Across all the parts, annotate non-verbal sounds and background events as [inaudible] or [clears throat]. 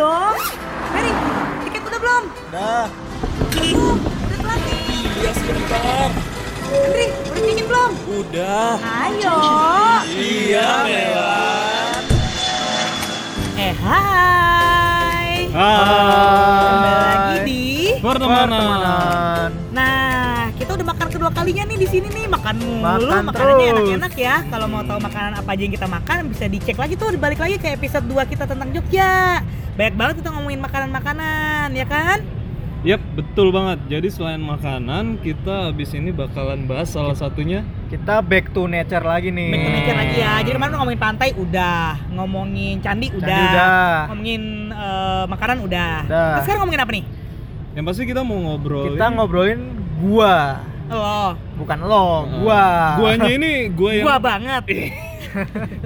dong. Mary, tiket udah belum? Dah. Oh, udah telat nih. Iya sebentar. Henry, udah tiket belum? Udah. Ayo. Iya Melan. Eh, hai. Kembali lagi di Pertemanan. Udah kalinya nih di sini nih, makan mulu, Makan makanannya enak-enak ya. Kalau mau tahu makanan apa aja yang kita makan, bisa dicek lagi tuh, balik lagi ke episode 2 kita tentang Jogja. Banyak banget kita ngomongin makanan-makanan, ya kan? Yap, betul banget. Jadi selain makanan, kita habis ini bakalan bahas salah satunya Kita back to nature lagi nih. Back to nature lagi ya. Jadi kemarin ngomongin pantai udah, ngomongin candi udah, Candi udah. ngomongin eh, makanan udah. Udah. Terus sekarang ngomongin apa nih? yang pasti kita mau ngobrol. Kita ngobrolin gua, Lo, bukan lo, gua. Guanya ini gua yang gua banget.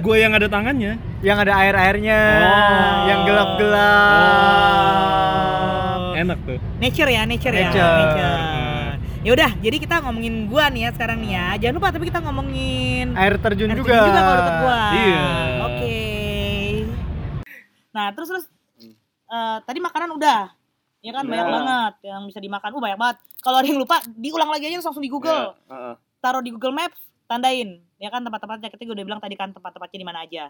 gua yang ada tangannya. Yang ada air-airnya, Oh. yang gelap-gelap. Oh, enak tuh. Nature ya, nature, ya, Nature. nature. Ya udah, jadi kita ngomongin gua nih ya sekarang nih ya. Jangan lupa tapi kita ngomongin Air terjun air juga. terjun juga kalau deket gua. Iya. Oke. Nah, terus terus eh, tadi makanan udah. Ya kan banyak Udah. banget yang bisa dimakan. Uh, banyak banget. Kalau ada yang lupa, diulang lagi aja langsung di Google. Ya, heeh. Taruh di Google Maps, tandain. Ya kan tempat-tempatnya. Kita udah bilang tadi kan tempat-tempatnya di mana aja.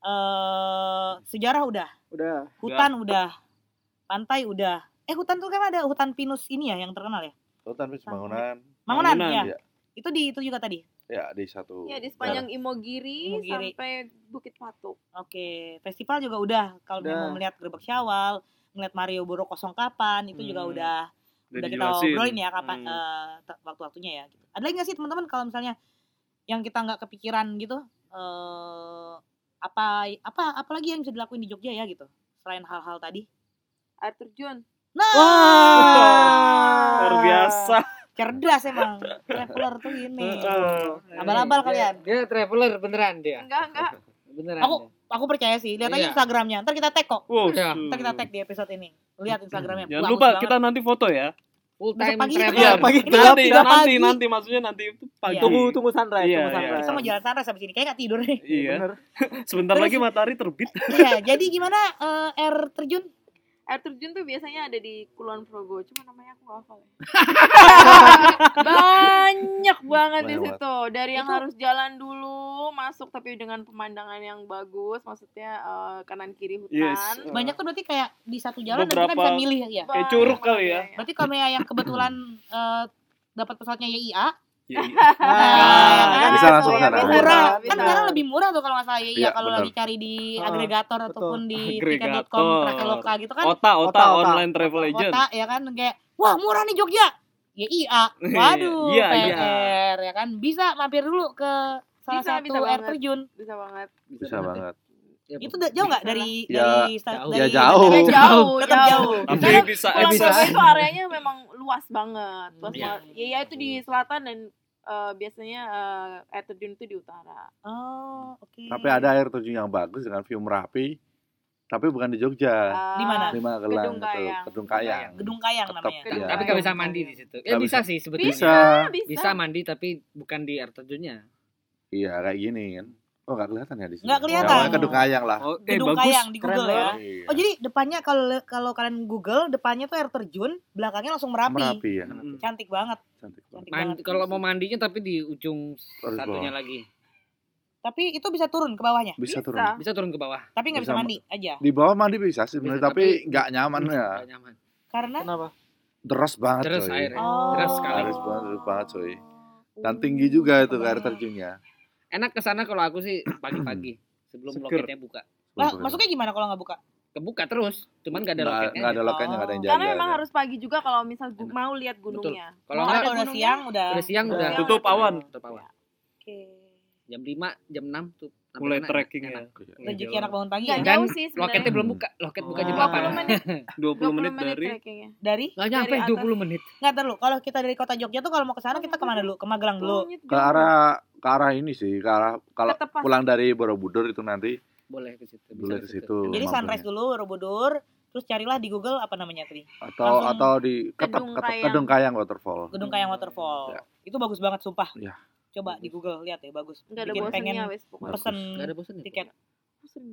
Eh sejarah udah, Udah. hutan udah, pantai udah. Eh hutan tuh kan ada hutan pinus ini ya yang terkenal ya. Hutan Wis Bangunan. Mangunan, Mangunan, ya. iya. Itu di itu juga tadi. Ya di satu. Ya di sepanjang Imogiri, Imogiri. sampai Bukit Patuk. Oke, festival juga udah. Kalau Udah. mau melihat Gerbek Syawal, melihat Mario Boro kosong kapan, itu juga Hmm. udah Udah udah kita obrolin ya kapan Hmm. eh, te- waktu-waktunya ya. Gitu. Ada lagi nggak sih teman-teman kalau misalnya yang kita nggak kepikiran gitu eh apa apa apa lagi yang bisa dilakuin di Jogja ya gitu selain hal-hal tadi? Air terjun. Nah, Luar biasa. cerdas emang traveler tuh ini. Heeh. Abal-abal kalian. Dia traveler beneran dia. Enggak, enggak. Beneran. Aku aku percaya sih. Lihat aja Iya. Instagramnya. Ntar kita tag kok. Wow. Iya. Ntar kita tag di episode ini. Lihat Instagramnya. Jangan Bagus lupa banget. kita nanti foto ya. full time pagi. Iya, pagi nanti, nanti, pagi. nanti, maksudnya nanti itu pagi. Iya. Tunggu tunggu sunrise, Iya, tunggu iya. sunrise. Kita mau jalan sunrise habis ini. Kayak nggak tidur nih. Iya. Bener. [laughs] Sebentar Terus- lagi matahari terbit. Iya. Jadi gimana eh, air terjun? Air terjun tuh biasanya ada di Kulon Progo, cuma namanya aku hafal. ya. [laughs] Banyak banget di situ. Dari yang Itu- harus jalan dulu, masuk tapi dengan pemandangan yang bagus, maksudnya eh, kanan kiri hutan. Yes. Banyak tuh berarti kayak di satu jalan dan kita Beberapa- bisa milih ya. Kayak curug Banyak kali ya. Berarti kalau yang kebetulan eh, dapat pesawatnya YIA, Iya, iya. [laughs] nah, kan? Bisa langsung Iya, sana. bisa, murah. bisa. Kan sekarang lebih murah tuh kalau nggak salah Iya, kalau benar. lagi cari di Ah, agregator betul. ataupun di Agregator. tiket.com, Traveloka gitu kan. Ota, ota, Ota, ota. online travel agent. Kota ya kan kayak wah murah nih Jogja. YIA. [laughs] Waduh, Iya, PR iya. ya kan. Bisa mampir dulu ke salah Bisa, satu bisa air banget. terjun. Bisa banget. Bisa banget. Ya, Itu jauh nggak Bisa dari Ya, dari jauh. Ya, dari jauh. Ya, jauh, Tetap jauh. Tapi bisa, bisa. Itu areanya memang luas banget. Luas Iya. banget. Ya, ya itu di selatan dan eh, biasanya eh, air terjun itu di utara. Oh, oke. Tapi ada air terjun yang bagus dengan view Merapi. Tapi bukan di Jogja. Eh, Di mana? Di Magelang Gedung itu, Kayang. Gedung Kayang. Gedung Kayang namanya. Iya. Tapi nggak bisa mandi di situ. Ya bisa. sih sebetulnya. Bisa. Bisa. Bisa mandi tapi bukan di air terjunnya. Iya, kayak gini kan. Oh, nggak kelihatan ya di sini. Nggak kelihatan. Ya, pokoknya Gedung Kayang lah. Oh, eh Gedung bagus. Kayang di Keren Google ya. banget. Iya. Oh jadi depannya kalau kalau kalian Google depannya tuh air terjun, belakangnya langsung Merapi. Merapi ya. Mm. Cantik banget. Cantik banget. Cantik Mandi, banget. kalau mau mandinya tapi di ujung Harus satunya bawah. lagi. Tapi itu bisa turun ke bawahnya. Bisa Bisa. turun. Bisa turun ke bawah. Tapi nggak bisa Bisa, mandi aja. Di bawah mandi bisa sih sebenarnya, tapi tapi- nggak nyaman ya. Nggak nyaman. Karena Kenapa? Deras banget Deras coy. airnya. Oh. Deras sekali. Deras banget, deras banget coy. Dan tinggi juga itu air terjunnya. Enak ke sana kalau aku sih pagi-pagi [clears throat] sebelum Seger. loketnya buka. lah masuknya gimana kalau nggak buka? Kebuka terus, cuman gak ada Nggak loketnya. nggak ada loketnya, nggak ada yang jaga. Karena memang ya. harus pagi juga kalau misal gu- mau lihat gunungnya. Kalau Oh, nggak kalau udah siang udah. udah siang Udah. udah Tutup awan. Tutup awan. Oke. Jam 5, jam 6 tuh. Sampai Mulai trekking enak. ya. Rezeki anak bangun pagi Nggak ya. Dan jauh sih sebenarnya. loketnya belum buka. Loket buka jam Oh. 20 8. menit, 20 menit dari. Dari Gak nyampe Dari atas. 20 menit. nggak terlalu. Kalau kita dari kota Jogja tuh kalau mau ke sana kita ke mana dulu? Ke Magelang dulu. Ke arah ke arah ini sih, ke arah kalau pulang dari Borobudur itu nanti Boleh ke situ. bisa boleh ke situ. Jadi sunrise dulu, Borobudur, terus carilah di Google apa namanya tadi? atau langsung atau di ketep Kedung ketep Kayang. Kedung Kayang waterfall. Gedung Kayang Waterfall. Ya. Itu bagus banget sumpah. Ya. Coba di Google lihat ya bagus. Nggak ada Bikin pengen bosannya wes pokoknya. pesen Gak ada bosan ya? tiket. Sana.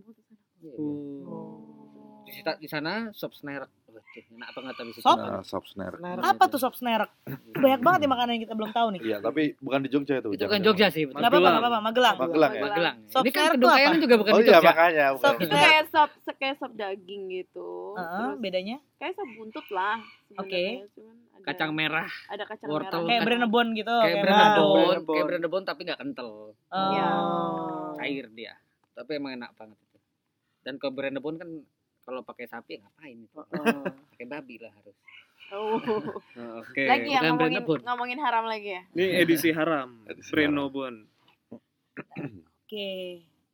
Iya. Oh. Di kita di sana sop snack. Wah, tuh, enak banget habis itu. Sop? Nah, sop snare. Apa tuh sop snack? Banyak banget ya makanan yang kita belum tahu nih. Iya, tapi bukan di Jogja itu. Itu jangan- kan Jogja sih. Enggak apa-apa, enggak apa-apa, Magelang. Magelang ya. Magelang. Sop Ini kan snack kedung tuh kayangan apa? juga bukan Oh di iya, Jogja. makanya. Sop Bukan. Itu snack. kayak sop kayak sop daging gitu. Heeh, Terus bedanya kayak sop buntut lah. Oke. cuman Kacang merah, ada kacang wortel. merah. kayak Brennebon gitu, kayak kayak kayak Bon. brand Bon tapi nggak kental. Oh. Iya. Cair dia. Tapi emang enak banget itu. Dan kalau brand Bon kan kalau pakai sapi ngapain itu? [laughs] Pakai babi lah harus. Oh. Nah, [laughs] Oke. Lagi ya bukan ngomongin ngomongin haram lagi ya. Ini edisi haram. Edisi Brenobon. Oke.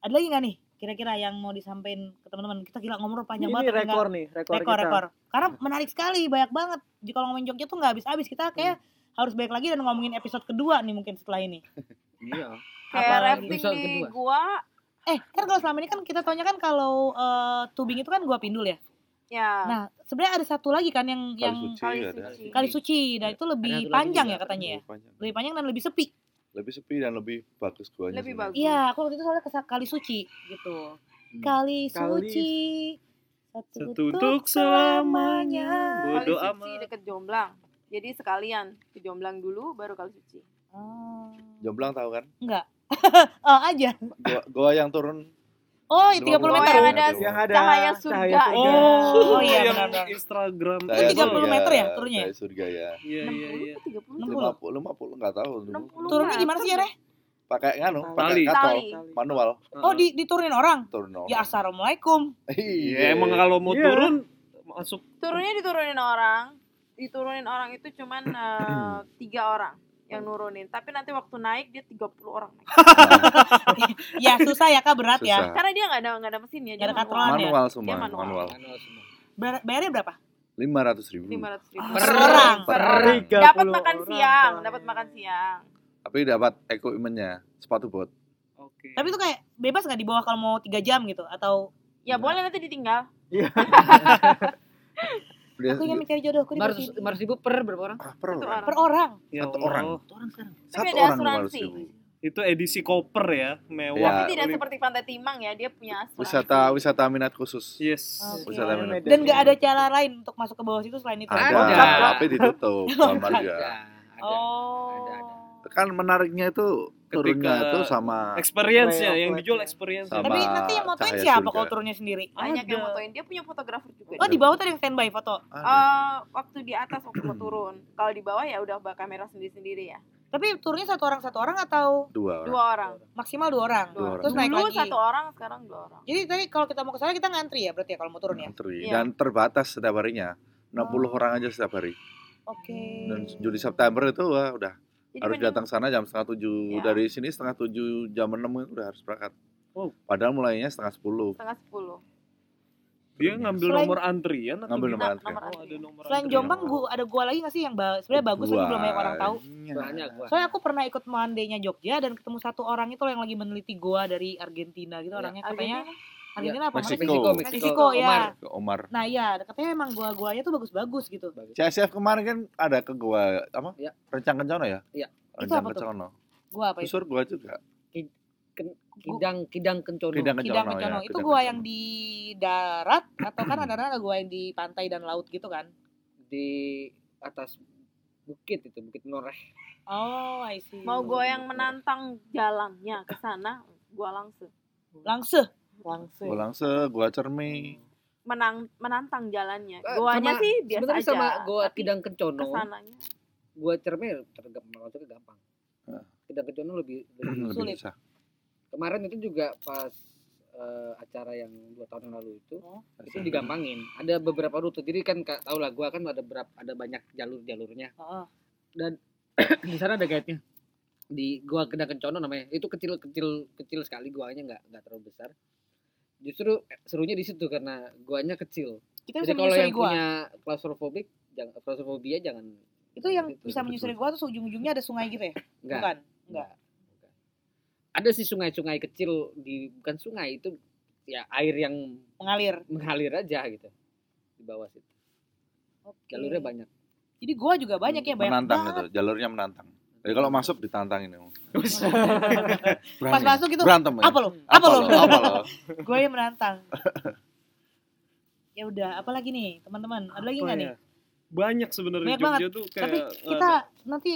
Ada lagi nggak nih kira-kira yang mau disampaikan ke teman-teman? Kita gila ngomong panjang Ini banget. tapi rekor nih, rekor, rekor, kita. rekor. Karena menarik sekali, banyak banget. Jika ngomongin Jogja tuh nggak habis-habis. Kita kayak Hmm. harus balik lagi dan ngomongin episode kedua nih mungkin setelah ini. [laughs] Iya. Kayak episode di kedua? gua Eh, kan kalau selama ini kan kita taunya kan kalau eh, tubing itu kan gua pindul ya. ya Nah, sebenarnya ada satu lagi kan yang Kali yang suci Kali. Suci. Kali Suci. Nah, itu lebih Ada panjang ya katanya ya. Lebih panjang. Lebih panjang dan lebih sepi. Lebih sepi dan lebih bagus guanya. Lebih bagus. Iya, aku waktu itu soalnya ke Kali Suci gitu. Hmm. Kali Kali- Suci. Untuk selamanya. Kali Bodo suci deket Jomblang. Jadi sekalian ke Jomblang dulu baru kali suci. Oh. Jomblang tahu kan? Enggak. [laughs] oh, aja. Goa, goa yang turun Oh, 30 50 Oh, meter. yang ada Yang ada cahaya surga. cahaya surga. Oh, Oh, iya, yang benar-benar. Instagram. Itu Cahaya 30 surga, meter ya turunnya? Cahaya surga ya. Iya, iya, iya. 60 60. 50 50 enggak tahu. 60 Turunnya gimana sih ya, Reh? Pakai nganu, pakai katol manual. Oh, di, diturunin orang? Turun orang. Ya, assalamualaikum. Iya, emang kalau mau Iya. turun masuk Turunnya diturunin orang. Diturunin orang itu cuman eh, tiga orang yang nurunin. Tapi nanti waktu naik dia 30 orang. naik. [laughs] ya, susah ya, Kak, berat ya. Susah. Karena dia nggak ada nggak ada mesinnya. Nggak ada Dia katrolan ya? manual semua, Dia manual. manual. Manual semua. Bayarnya berapa? 500 ribu. 500 ribu. Per orang. Per Per orang. 30 Dapat makan orang, siang. Dapat makan siang. Tapi dapat equipmentnya, sepatu bot. Oke. Tapi itu kayak bebas nggak di bawah kalau mau 3 jam gitu? Atau Ya Nah. boleh nanti ditinggal. [laughs] [laughs] Aku ingin mencari jodohku di sini. lima ratus ribu per berapa orang? ah, per orang. orang. Per orang. Ya Satu Allah. orang. Satu orang sekarang. Tapi Satu ada orang asuransi. 500 ribu. Itu edisi koper ya, mewah. Ya. Tapi tidak seperti Pantai Timang ya, dia punya asuransi. Wisata wisata minat khusus. Yes. Oke. Wisata minat. Dan nggak ada cara lain untuk masuk ke bawah situ selain itu. Ada, Ada. tapi ditutup [laughs] sama Ada, ada. Oh. Ada, ada. Kan menariknya itu turunnya Ketika itu sama Experience-nya, yang dijual experience. Sama Tapi nanti yang motoin siapa kalau turunnya sendiri? Banyak yang motoin. Dia punya fotografer juga. Oh, di bawah tuh ada yang standby foto. Eh, waktu di atas waktu mau turun. Kalau di bawah ya udah bawa kamera sendiri-sendiri ya. Tapi turunnya satu orang satu orang atau dua orang. Dua orang. maksimal dua orang? Dua orang. Terus naik Dulu lagi. satu orang, sekarang dua orang. Jadi tadi kalau kita mau ke sana kita ngantri ya berarti ya kalau mau turun ya. Antri. Iya. Dan terbatas setiap harinya. 60 Oh. orang aja setiap hari. Oke. Dan Juli September itu wah udah Jadi harus mending- datang sana jam setengah tujuh Iya. dari sini setengah tujuh jam enam itu udah harus berangkat. Oh. Padahal mulainya setengah sepuluh. setengah sepuluh. Dia ngambil Selain- nomor antrian atau Ngambil nomor antrian. nomor Oh, ada antrian. nomor Selain antrian. Jombang gua ada gua lagi nggak sih yang ba- sebenarnya bagus tapi belum banyak orang tahu. Banyak gua. Soalnya aku pernah ikut mandainya Jogja dan ketemu satu orang itu yang lagi meneliti gua dari Argentina gitu Ya, orangnya katanya Argentina? Argentina apa mana sih? Meksiko. Meksiko, Meksiko, Meksiko, ya. Omar. Ke Omar. Nah iya, katanya emang gua-guanya tuh bagus-bagus gitu. CSF kemarin kan ada ke gua apa? Ya. Rencang Kencono ya? Iya. Itu Rencang apa tuh? Kencono. Gua apa itu? Susur gua juga. Kidang Kidang Kencono. Kidang Kencono. Kidang Kencono. ya, itu Kidang gua Kencono. yang di darat atau kan ada ada gua yang di pantai dan laut gitu kan? di atas bukit itu, Bukit Noreh. Oh, I see. Mau gue yang menantang jalannya ke sana, gua langsung langsung. Langsung. Gua langsung, gua cermi. menang menantang jalannya. Eh, Goanya sama- sih biasa Sebenarnya aja. sama gua Kidang Kencono, ke sananya gua cerme tergampang masuknya gampang. Hah. Kidang Kencono lebih, [clears throat] lebih Lebih Sulit. susah. kemarin itu juga pas eh, acara yang dua tahun yang lalu itu Oh. itu digampangin ada beberapa rute jadi kan kak tau lah gua kan ada berapa ada banyak jalur jalurnya Heeh. [clears throat] di sana ada guide nya di gua kena kencono namanya itu kecil kecil kecil sekali guanya nggak nggak terlalu besar justru serunya di situ karena guanya kecil Kita jadi bisa kalau menyusuri yang gua. punya klaustrofobik jangan klaustrofobia jangan Itu yang gitu. bisa menyusuri gua tuh ujung-ujungnya ada sungai gitu ya? enggak Bukan. Enggak. ada sih sungai-sungai kecil di bukan sungai itu ya air yang Mengalir. mengalir aja gitu di bawah situ Oke. jalurnya banyak Jadi gua juga banyak ya, banyak menantang banget. itu, jalurnya menantang. Jadi kalau masuk ditantangin. Emang. [laughs] Pas masuk gitu, berantem. ya. apa lo? Apa lo? Apa lo? [laughs] Gue yang menantang. ya udah apalagi nih teman-teman ada lagi nggak ya? nih banyak sebenarnya Banyak Jogja banget. tuh kayak tapi kita ada. nanti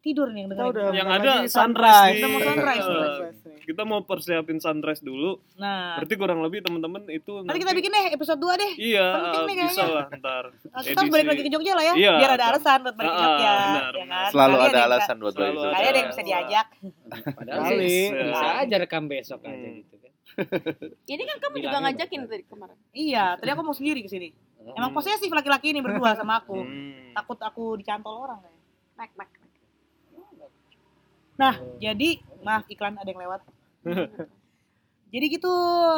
tidur nih yang Kita dengerin udah yang ada sunrise, Udah mau sunrise nih. Eh, kita mau persiapin sunrise dulu nah berarti kurang lebih teman-teman itu nanti kita bikin deh episode 2 deh iya Penting nih bisa kayaknya. lah ntar Nah, kita balik lagi ke Jogja lah ya Iya. biar ada alasan buat balik ke Ah, Jogja benar, ya benar. kan? Selalu Kali ada bisa- alasan buat balik ada. kali ada yang bisa diajak Padahal Kali. sih Bisa. bisa aja rekam besok aja Hmm. gitu kan. [laughs] Ini kan kamu juga ngajakin tadi kemarin. iya tadi aku mau sendiri ke sini Oh. emang posesif laki-laki ini berdua sama aku Hmm. takut aku dicantol orang kayak Mek, mek, mek. Nah, jadi maaf iklan ada yang lewat. [laughs] jadi gitu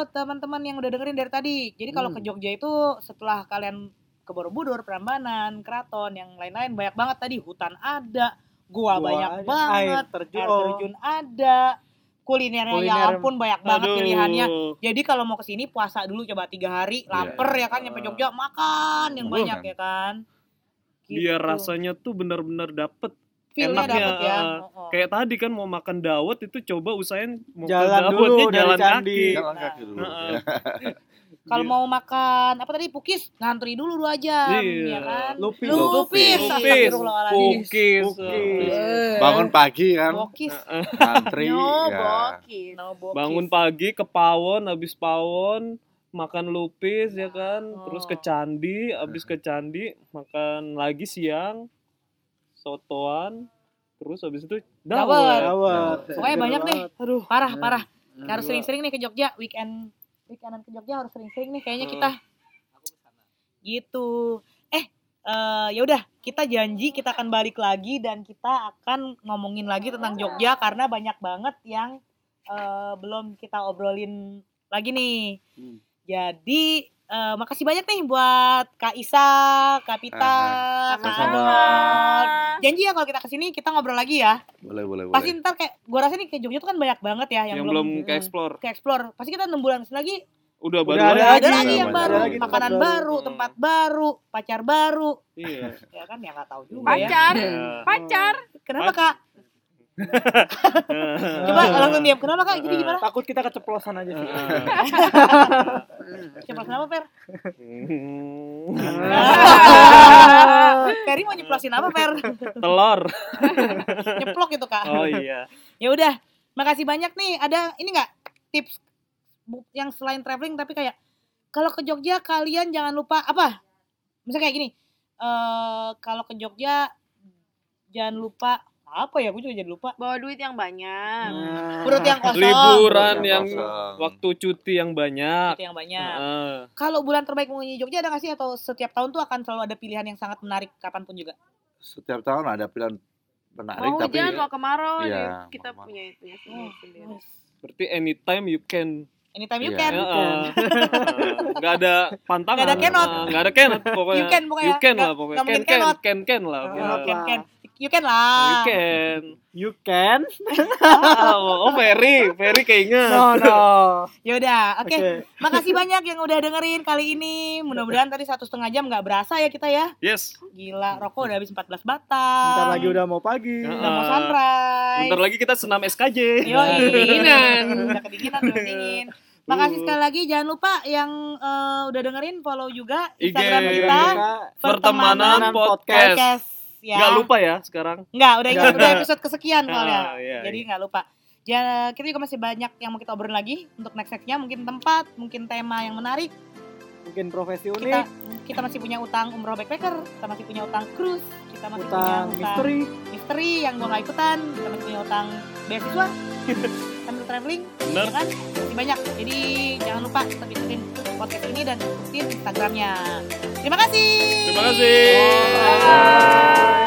teman-teman yang udah dengerin dari tadi. Jadi kalau Hmm. ke Jogja itu setelah kalian ke Borobudur, Prambanan, Keraton, yang lain-lain banyak banget tadi. Hutan ada, gua, Gua banyak ada, banget, air terjun. air terjun ada, kulinernya ya Kuliner. ampun banyak banget Aduh. pilihannya. Jadi kalau mau ke sini puasa dulu coba tiga hari, lapar ya kan nyampe Jogja makan yang banyak kan? ya kan. biar Gitu. rasanya tuh bener-bener dapet Feel-nya enaknya, dapet ya. uh, Oh, oh. kayak tadi kan mau makan dawet itu coba usahain mau Jalan dulu dari jalan kaki Jalan kaki dulu. Ya. [laughs] Kalau mau makan apa tadi pukis ngantri dulu dua jam Iya. ya kan. Lupis. Lupis. Lupis, pukis, Pukis. Eh, Bangun pagi kan, Bokis. ngantri. No, ya. bokis. No, bokis. bangun pagi ke pawon habis pawon makan lupis ya kan terus ke Oh. candi habis ke candi makan lagi siang sotoan terus habis itu Dawet. dawet Dawet. Pokoknya banyak deh. aduh Parah, parah. Hmm. Harus sering-sering nih ke Jogja weekend. Weekendan ke Jogja harus sering-sering nih kayaknya kita. Gitu. Eh, eh ya udah, kita janji kita akan balik lagi dan kita akan ngomongin lagi tentang Jogja karena banyak banget yang eh, belum kita obrolin lagi nih. Hmm. Jadi eh, makasih banyak nih buat Kak Isa, Kak Pita, Kak. Arnold. Janji ya kalau kita ke sini kita ngobrol lagi ya. Boleh, boleh, boleh. Pasti ntar kayak gua rasa nih ke Jogja tuh kan banyak banget ya yang, yang, belum, belum ke explore ke explore. Pasti kita enam bulan lagi udah Udah baru ada lagi. ada lagi, yang ada baru, lagi makanan baru. baru, Hmm. tempat baru, pacar baru. iya [laughs] Ya kan ya nggak tahu juga ya. Pacar, Ya. pacar. Kenapa Kak? [laughs] Coba langsung diam. Kenapa Kak? Jadi gimana? Takut kita keceplosan aja sih. Coba kenapa Per? Ferry mau nyeplosin apa Per? telur [laughs] Nyeplok gitu Kak. oh iya Ya udah, makasih banyak nih. Ada ini nggak tips yang selain traveling tapi kayak kalau ke Jogja kalian jangan lupa apa? Misalnya kayak gini. eh kalau ke Jogja jangan lupa apa ya? Gue juga jadi lupa. Bawa duit yang banyak. Nah. Perut yang kosong. liburan Yang yang kosong. waktu cuti yang banyak Itu yang banyak. Heeh. Kalau bulan terbaik mengunjungi Jogja ada nggak sih atau setiap tahun tuh akan selalu ada pilihan yang sangat menarik kapan pun juga? Setiap tahun ada pilihan menarik, Mau tapi hujan, mau kemarau, ya, mau kita kemarau. punya itu ya sendiri. berarti anytime you can Anytime you Iya. can. Heeh. [laughs] Nggak ada pantangan Nggak ada cannot. Heeh, nggak ada cannot [laughs] pokoknya You can pokoknya. you can Nggak- lah pokoknya nggak can mungkin can cannot. can can lah Oh, pokoknya. can, can. You can you lah. can You [laughs] can? oh Ferry Ferry keinget No, no. [laughs] Yaudah, oke. Oke. Makasih banyak yang udah dengerin kali ini. Mudah-mudahan tadi satu setengah jam nggak berasa ya kita ya. yes Gila, rokok udah habis 14 batang. Bentar lagi udah mau pagi. Udah mau sunrise. bentar lagi kita senam SKJ Yo, [laughs] Kedinginan. Udah kedinginan, udah dingin. Makasih sekali lagi. Jangan lupa yang eh, udah dengerin follow juga IG. Instagram kita. Kita pertemanan podcast Podcast. Ya. nggak lupa ya sekarang Nggak, udah, Nggak. udah episode kesekian soalnya. Ah, iya, Jadi iya. nggak lupa. Ya, kita juga masih banyak yang mau kita obrolin lagi untuk next nextnya mungkin tempat, mungkin tema yang menarik. mungkin profesi unik, Kita kita masih punya utang umroh backpacker, kita masih punya utang cruise, kita masih punya utang utang misteri. misteri yang gua nggak ikutan, kita masih punya utang beasiswa, [laughs] sambil traveling, Bener. ya kan? Masih banyak. Jadi jangan lupa tetap ikutin podcast ini dan ikutin Instagramnya. Terima kasih. terima kasih Bye.